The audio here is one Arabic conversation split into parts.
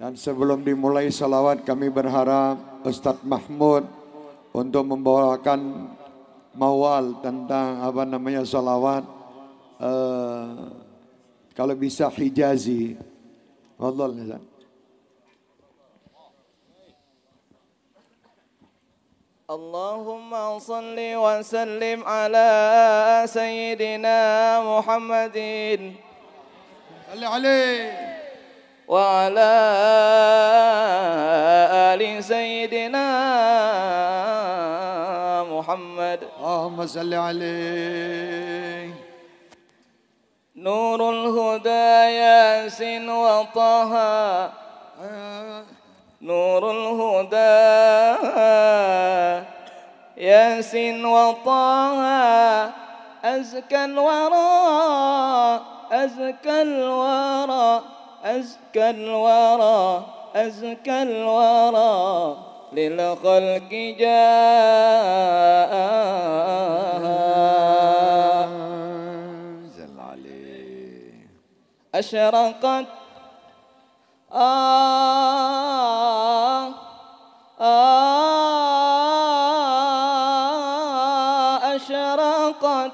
Dan sebelum dimulai salawat kami berharap Ustaz Mahmud untuk membawakan mawal tentang apa namanya salawat uh, kalau bisa hijazi. Wallah Ustaz. اللهم صل وسلم على سيدنا محمد صل عليه وعلى آل سيدنا محمد. اللهم صل عليه. نور الهدى ياسين وطه. نور الهدى ياسين وطه. أزكى الورى أزكى الورى. أزكى الورى أزكى الورى للخلق جاء أشرقت. آه آه أشرقت.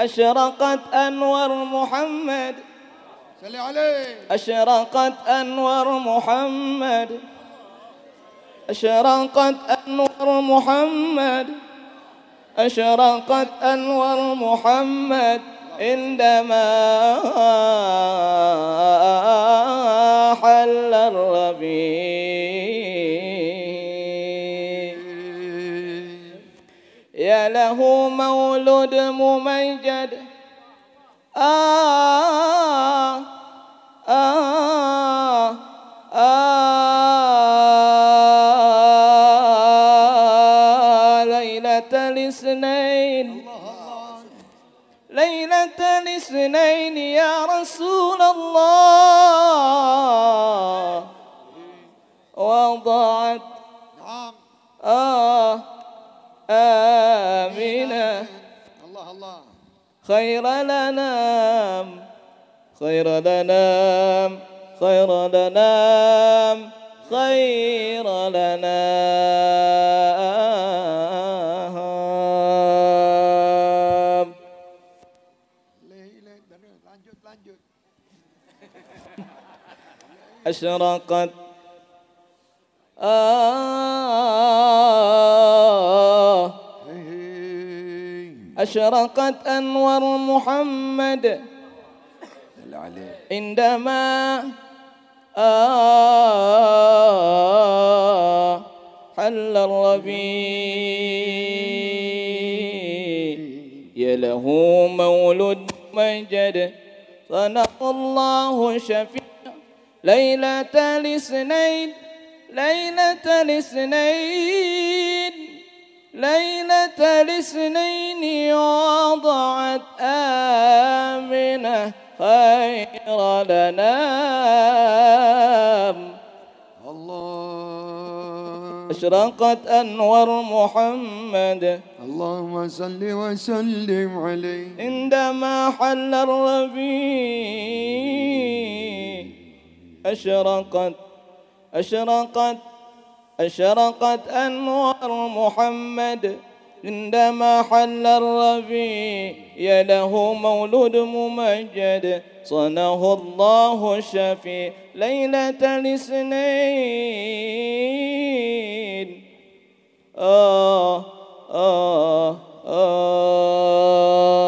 أشرقت أنور محمد. أشرقت أنور محمد. أشرقت أنور محمد. أشرقت أنور محمد عندما حل الربيع. يا له مولد ممجد. آه. آه آه ليلة الاثنين ليلة الاثنين يا رسول الله وضعت نعم آه آمنة الله الله خير خير لنا خير لنا خير لنا. أشرقت آه أشرقت أنوار محمد عندما آه حل الربيع يا له مولد مجد صنع الله شفيع. ليلة الاثنين ليلة الاثنين ليلة الاثنين وضعت آمنة. خير لنام الله. أشرقت أنور محمد. اللهم صل وسلم عليه. عندما حل الربيع. أشرقت أشرقت أشرقت أنوار محمد. عندما حل الربيع له مولود ممجد صنه الله الشفيع ليلة الاثنين. آه آه آه.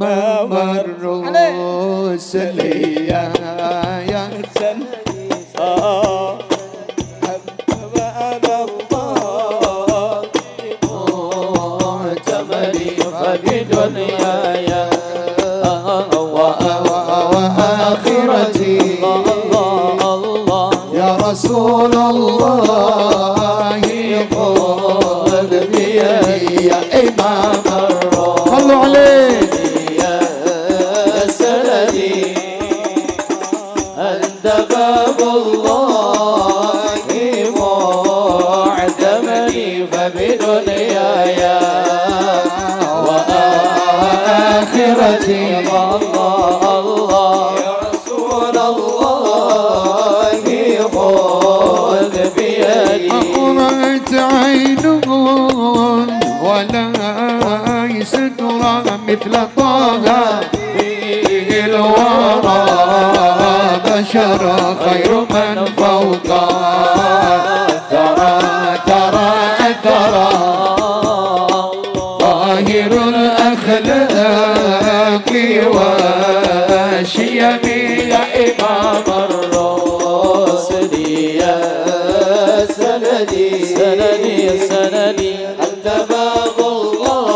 ممر سليا يا سليا دنياي وآخرتي الله الله يا رسول الله بشر خير من فوق ترى ترى ترى. طاهر الأخلاق والشيم يا إمام الرسل يا سندي. سندي سندي. أنت باب الله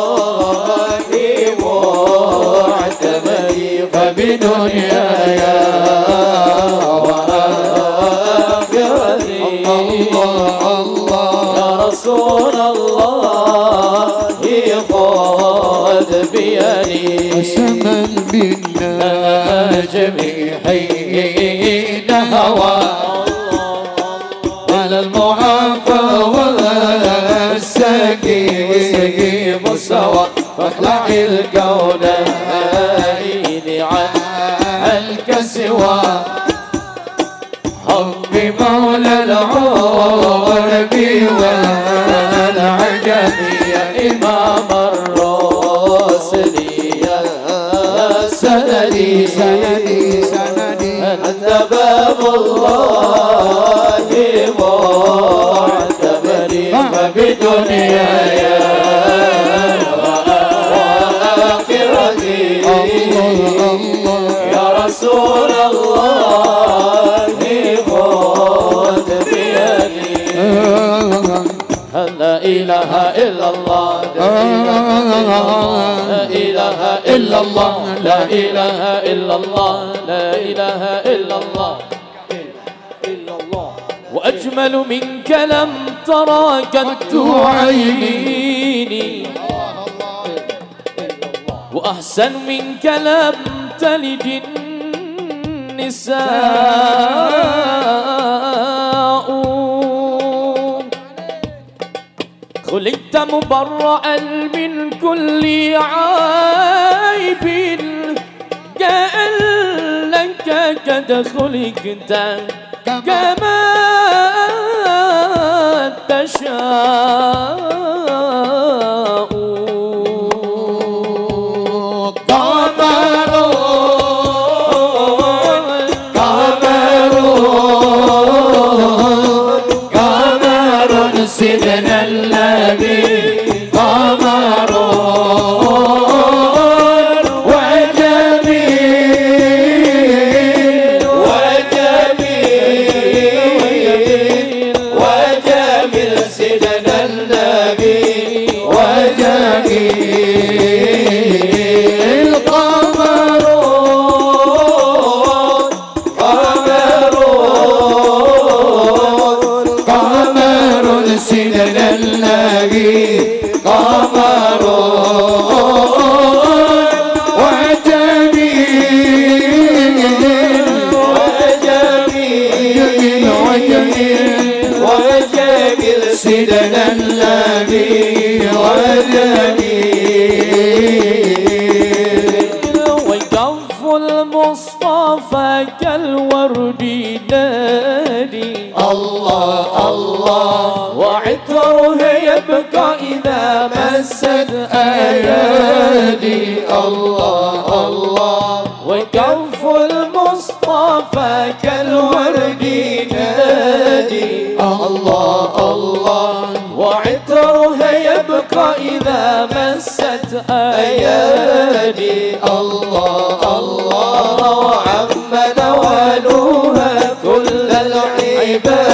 معتمدي. فبدنياي بيدي سمن بالنجم حين هوى. على المعافى والسقيم سوى فاخلع الكونين عنك سوى باب الله معتبري فبدنياي وآخرتي يا رسول الله خذ بيدي. لا إله إلا الله لا إله إلا الله لا إله إلا الله لا إله وأجمل منك لم ترى قد عيني. وأحسن منك لم تلد النساء. خلقت مبرأ من كل عيب كأنك قد خلقت كما تشاء الله الله وكف المصطفى كالورد نادي. الله الله وعطره يبقى إذا مست أيادي. الله الله وعم نوالها كل العباد.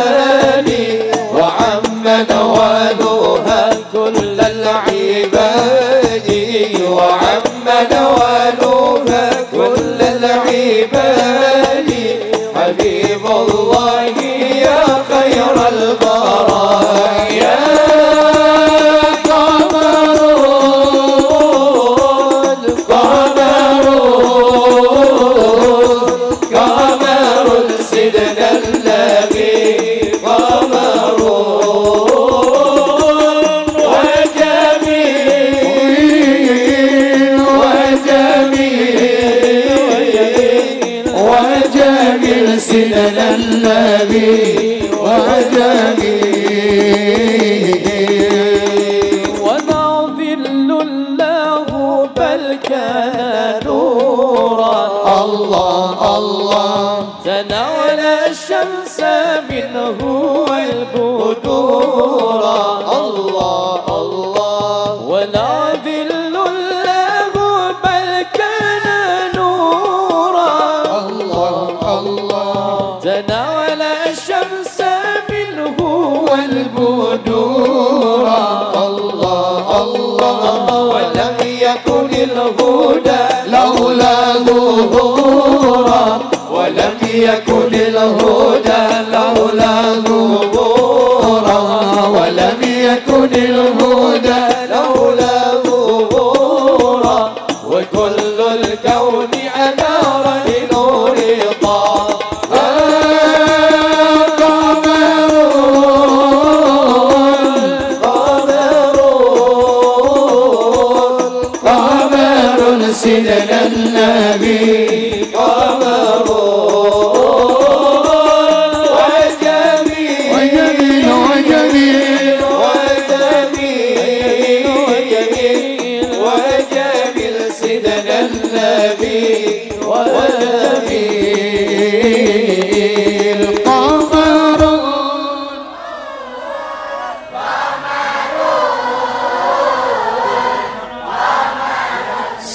Hello.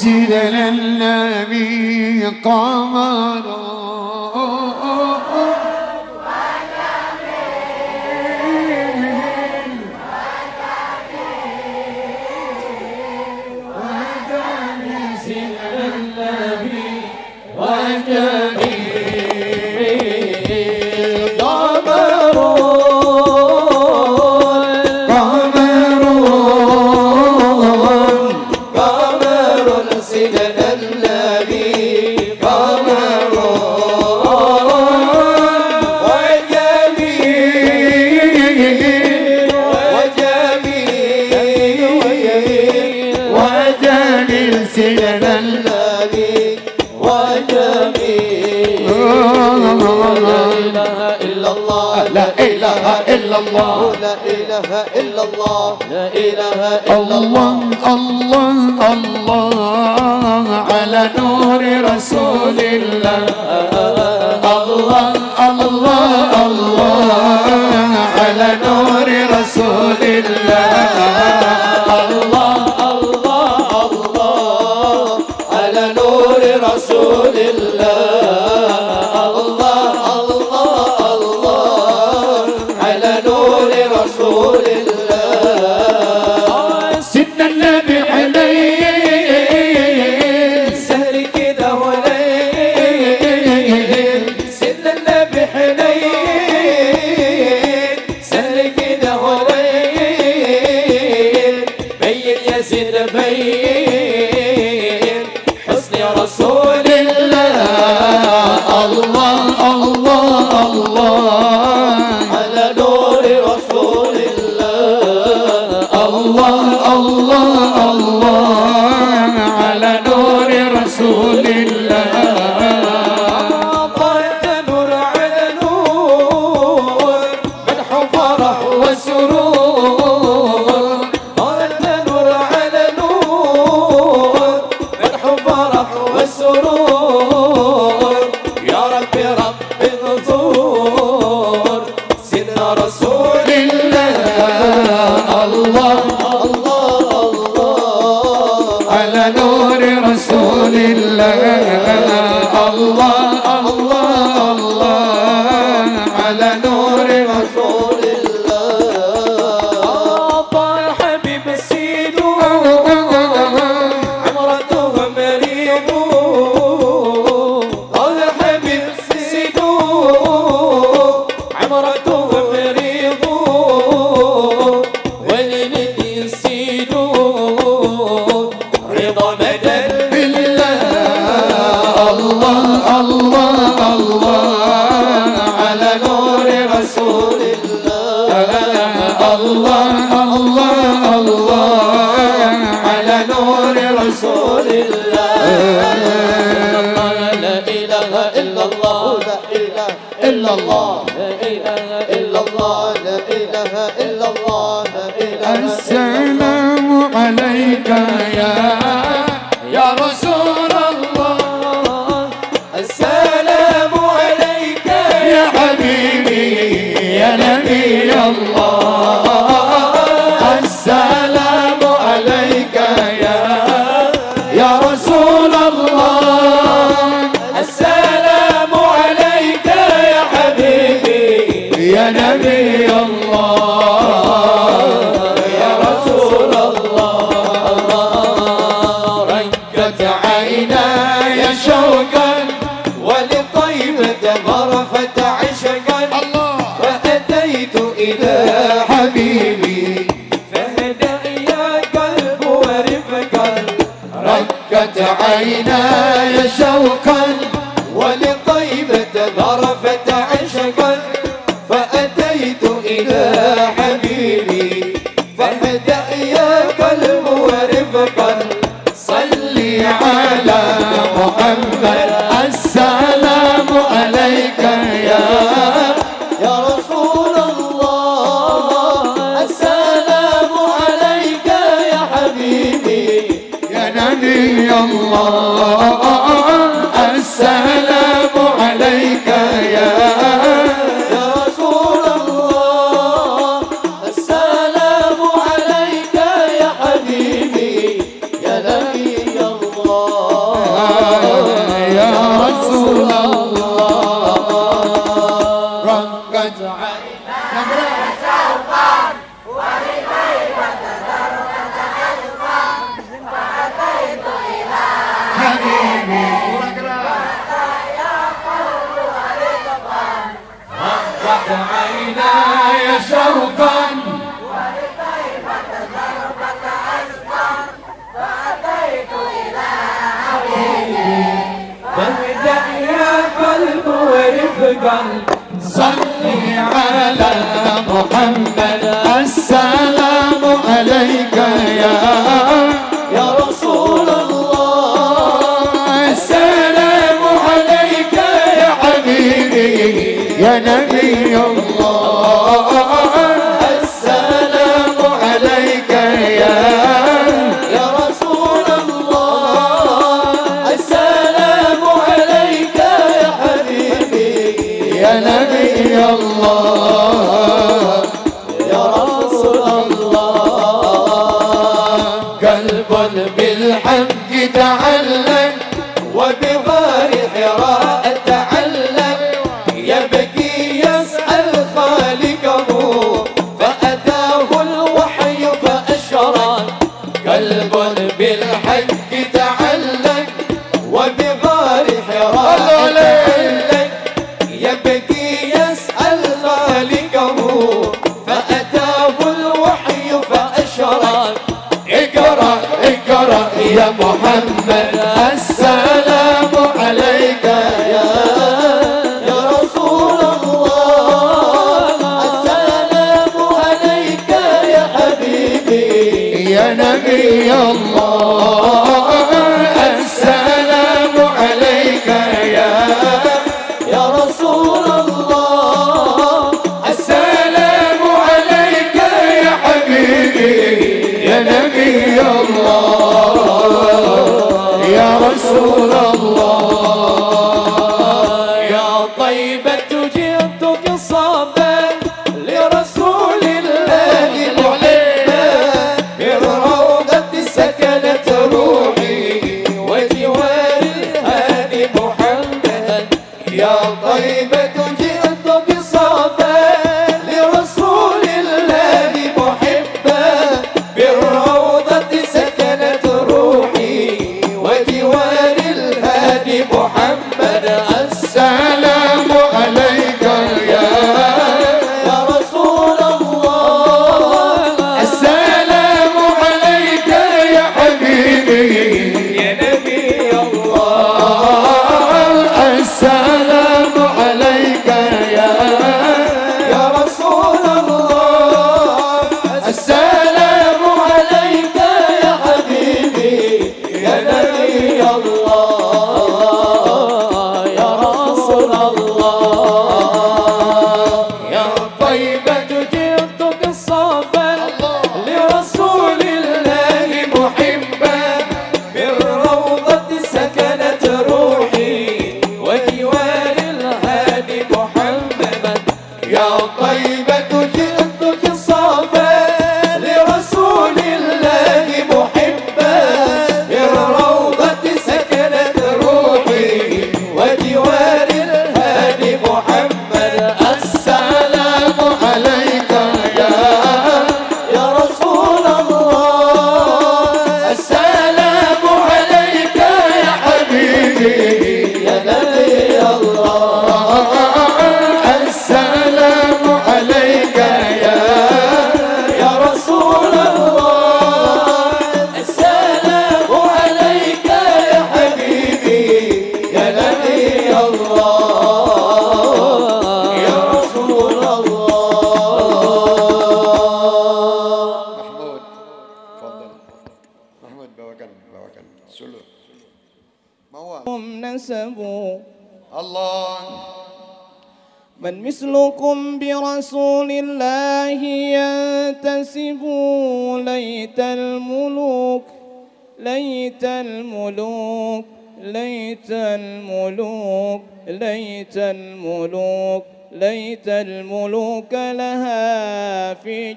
سيدنا النبي قمرا إله إلا الله الله. الله على نور رسول الله الله الله الله على نور la no إلى حبيبي. فهدأ يا قلب ورفقا رقت عيناي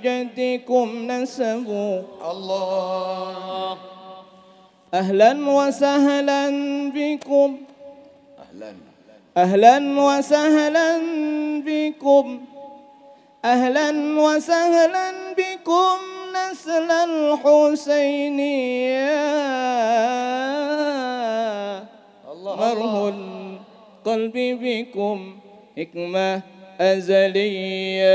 جدكم نسبوا. الله. أهلا وسهلا بكم. أهلا. أهلا وسهلا بكم. أهلا وسهلا بكم. نسل الحسينية مره القلب بكم. حكمة أزلية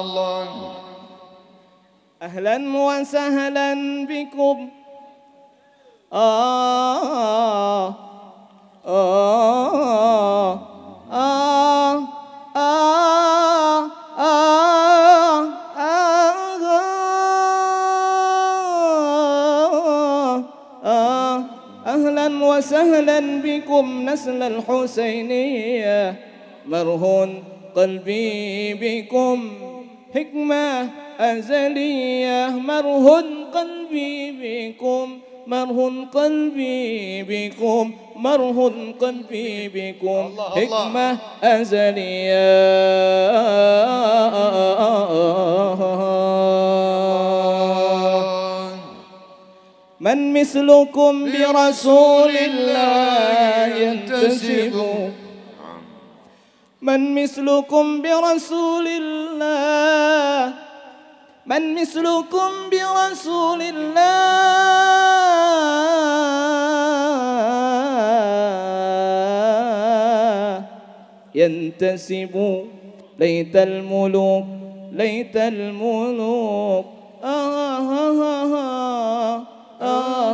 الله أهلا وسهلا بكم. آه آه آه آه. وسهلا بكم نسل الحسينية. مرهون قلبي بكم حكمة أزلية. مرهون قلبي بكم مرهون قلبي بكم مرهون قلبي بكم الله الله. حكمة أزلية. من مثلكم برسول الله ينتسب. من مثلكم برسول الله من مثلكم برسول الله ينتسب. ليت الملوك ليت الملوك. آه آه آه آه آه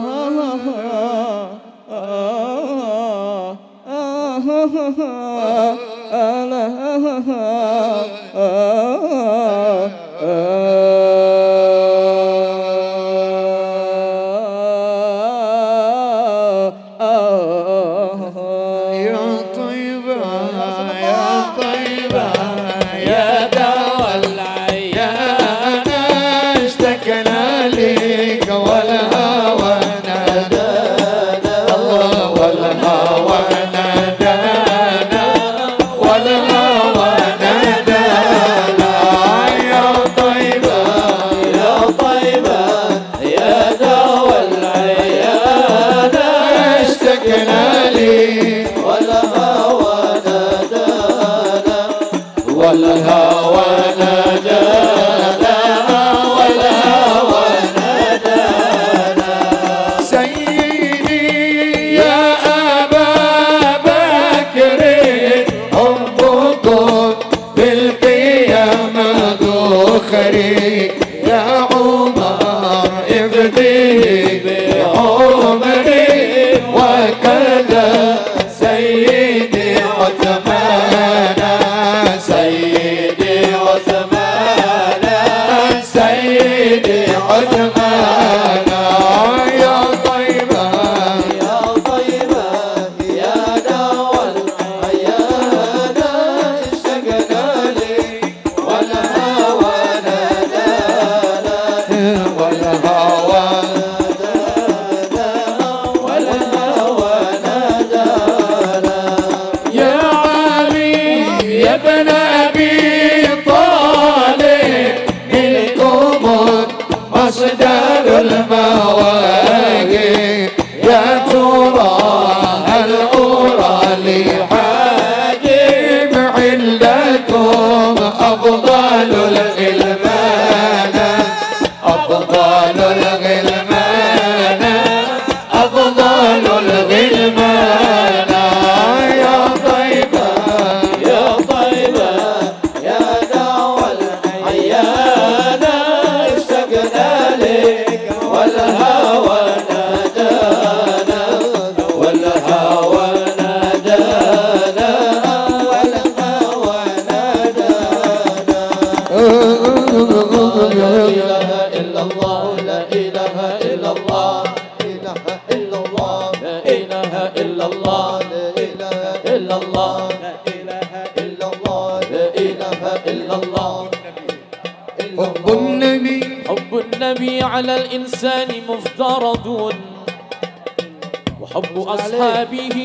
به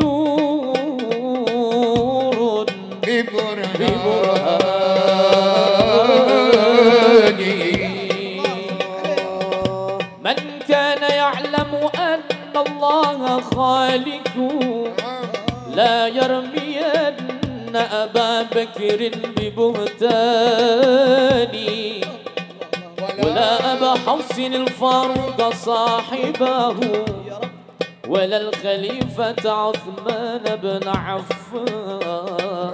نور ببرهان من كان يعلم أن الله خالق لا يرمين أبا بكر ببهتان. ولا أبا حسن الفرد صاحبه خلفة عثمان بن عفان.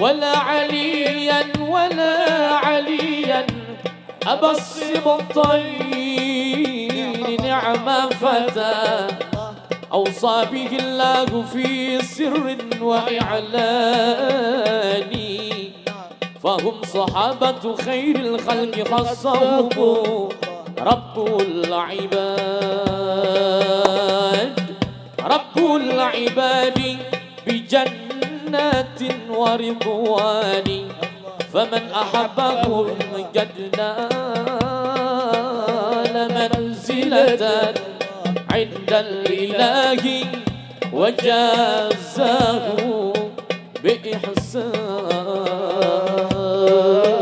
ولا عليا ولا عليا أبا الصبطين نعم فتى. أوصى به الله في سر وإعلان. وهم صحابة خير الخلق خصهم رب العباد رب العباد بجنات ورضوان فمن أحبهم قد نال منزلة عند الإله وجازه بإحسان. 呃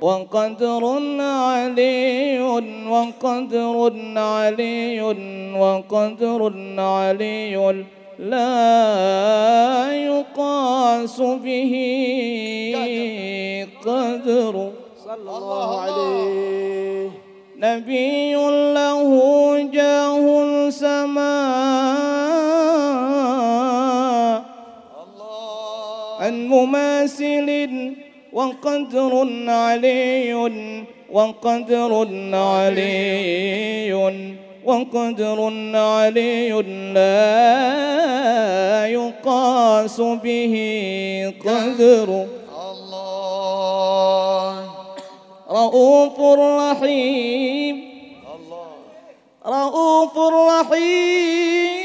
وقدر علي وقدر علي وقدر علي لا يقاس به قدر. صلى الله عليه. نبي له جاه سماء عن مماثل وقدر علي وقدر علي وقدر علي لا يقاس به قدر. الله. رؤوف رحيم. رؤوف رحيم.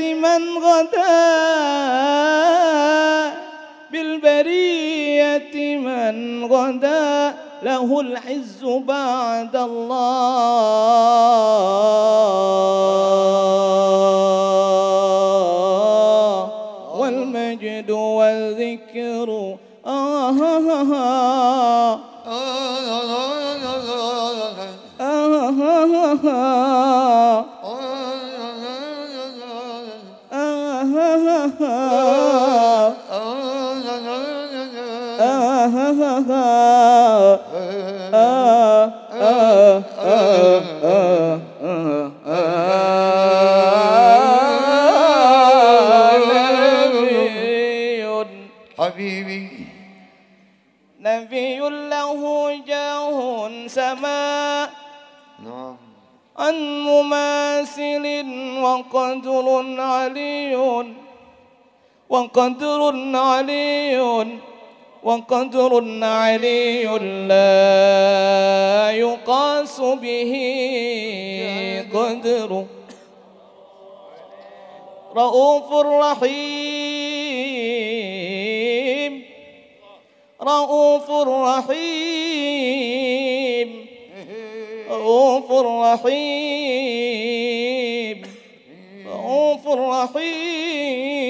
من غدا بالبرية من غدا له العز بعد الله والمجد والذكر. آه آه آه آه. مماثل وقدر علي وقدر علي وقدر علي لا يقاس به قدر. رؤوف رحيم رؤوف رحيم رؤوف رحيم. رؤوف رحيم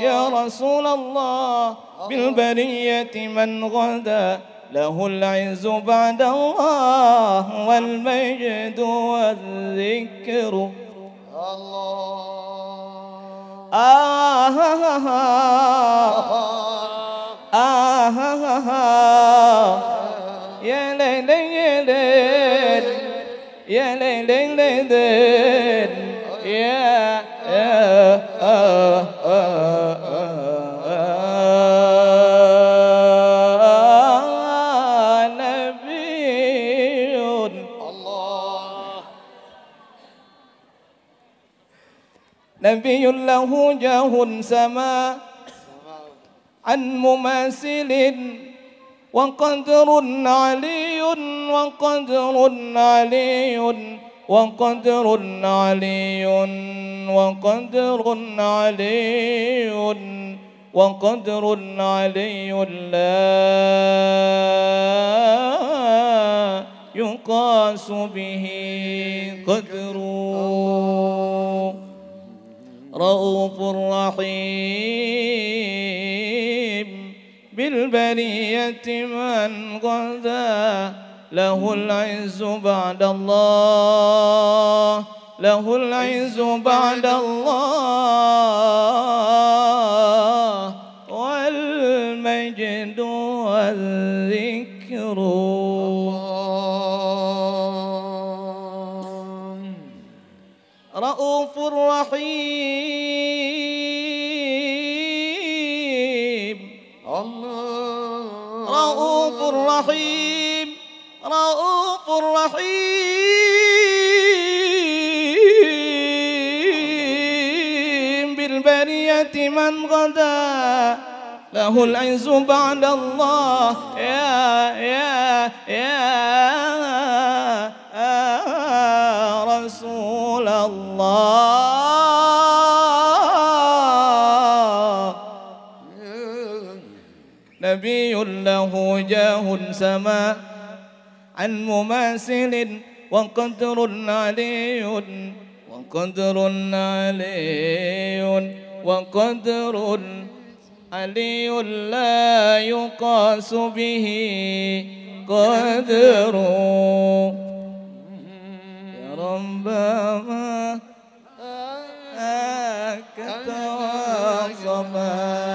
يا رسول الله بالبرية من غدا له العز بعد الله والمجد والذكر. الله. آه آه آه آه. يا ليل يا ليل يا ليل له جاه سما عن مماثل وقدر علي وقدر علي وقدر علي وقدر علي وقدر علي لا يقاس به قدر رؤوف رحيم بالبرية من غدا له العز بعد الله له العز بعد الله. رؤوف رحيم بالبرية من غدا له العز بعد الله. يا يا يا رسول الله. نبي له جاه سما عن مماثل وقدر علي وقدر علي وقدر علي لا يقاس به قدر. يا ربما صفاك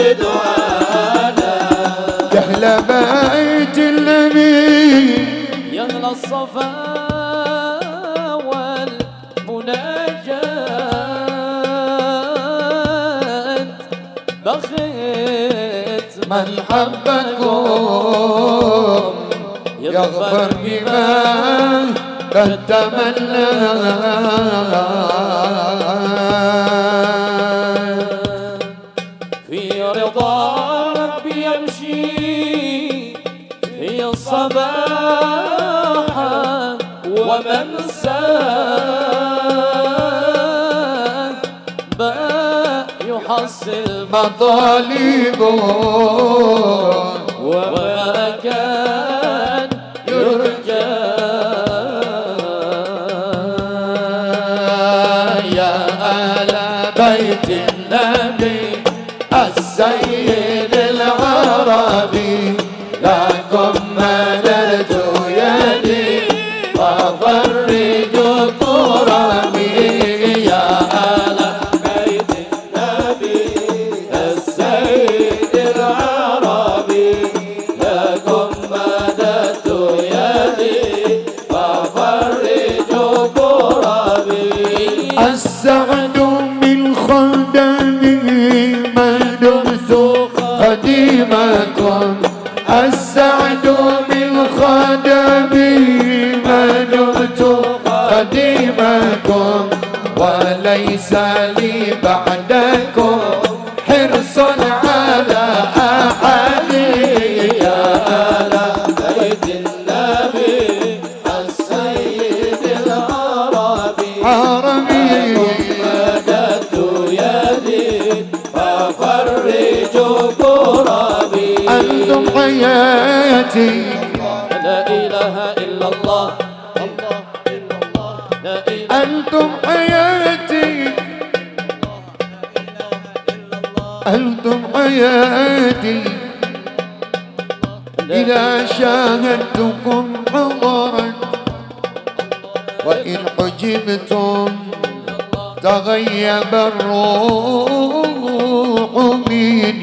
بدوانا. تحلى بيت النبي يغلى الصفا والمناجاة بخيت من حبكم. يغفر بما قد الله مطالب وما كان يرجى. يا أهل بيت النبي. حياتي. لا إله إلا الله. الله الا أنتم حياتي. أنتم حياتي. إذا شاهدتكم عمرا وإن حجبتم تغيب الروح من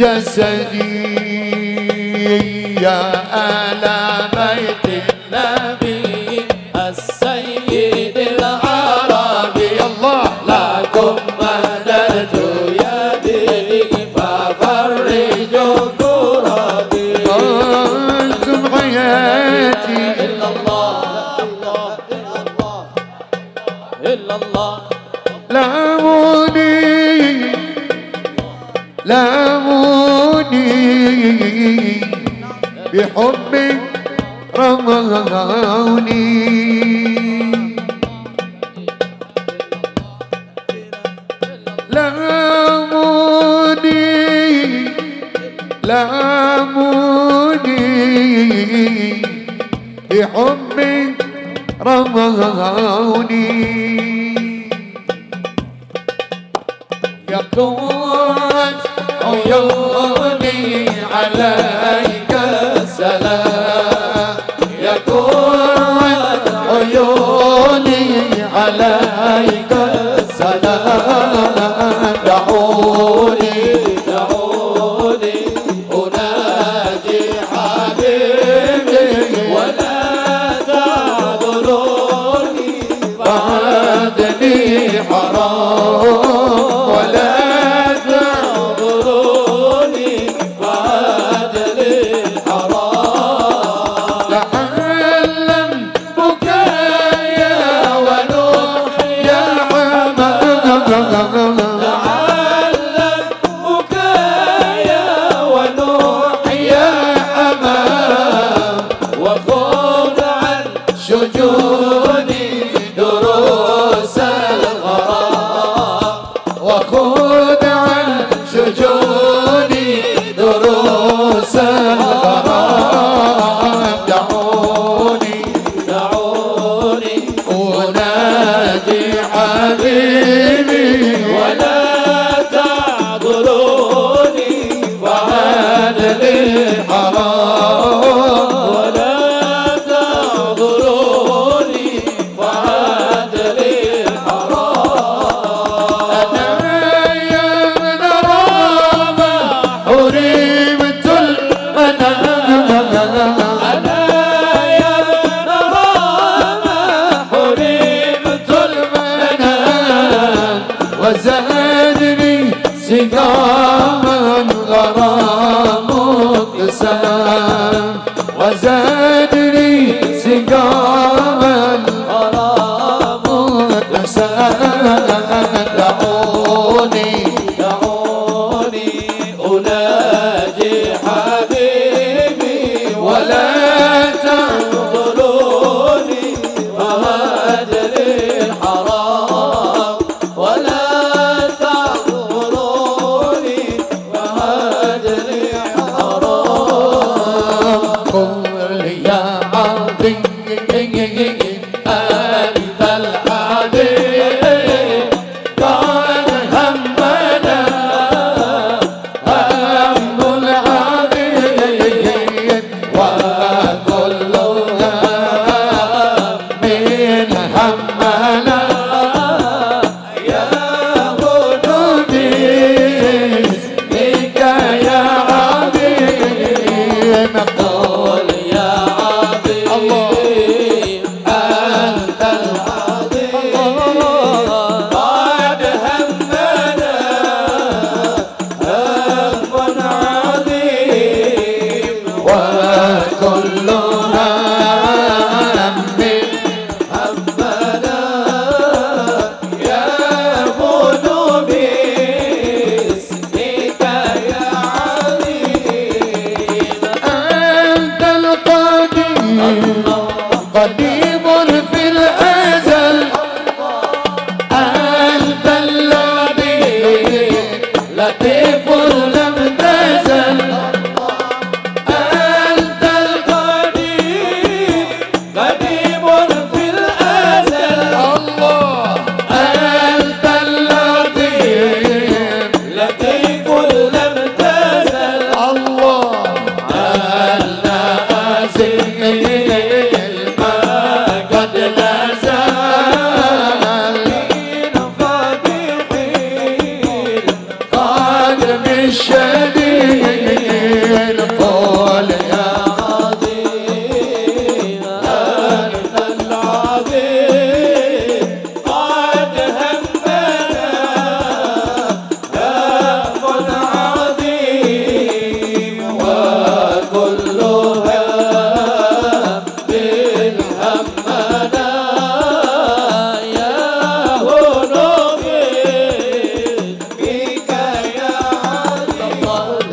جسدي. يا آل بيتي. ربي رمضان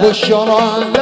boşanan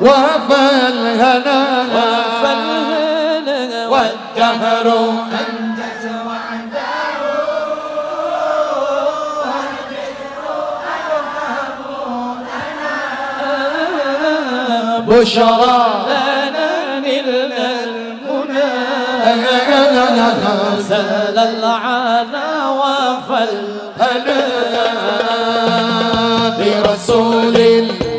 وفى الهنا والدهر بشرى لنا من المنى. سال العلا وفى الهنا. لرسول الله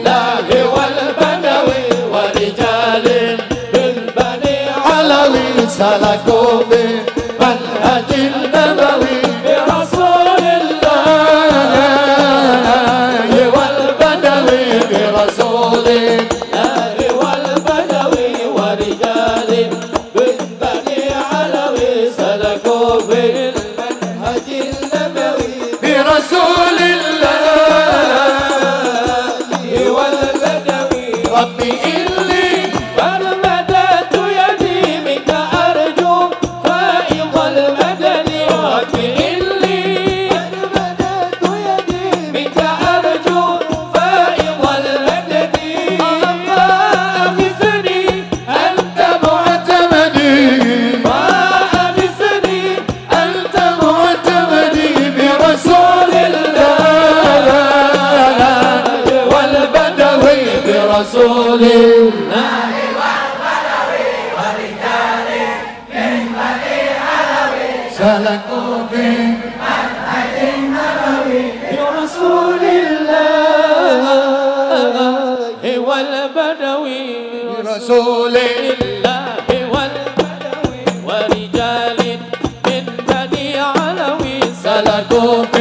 danza la copa. Apple.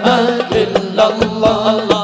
إله إلا الله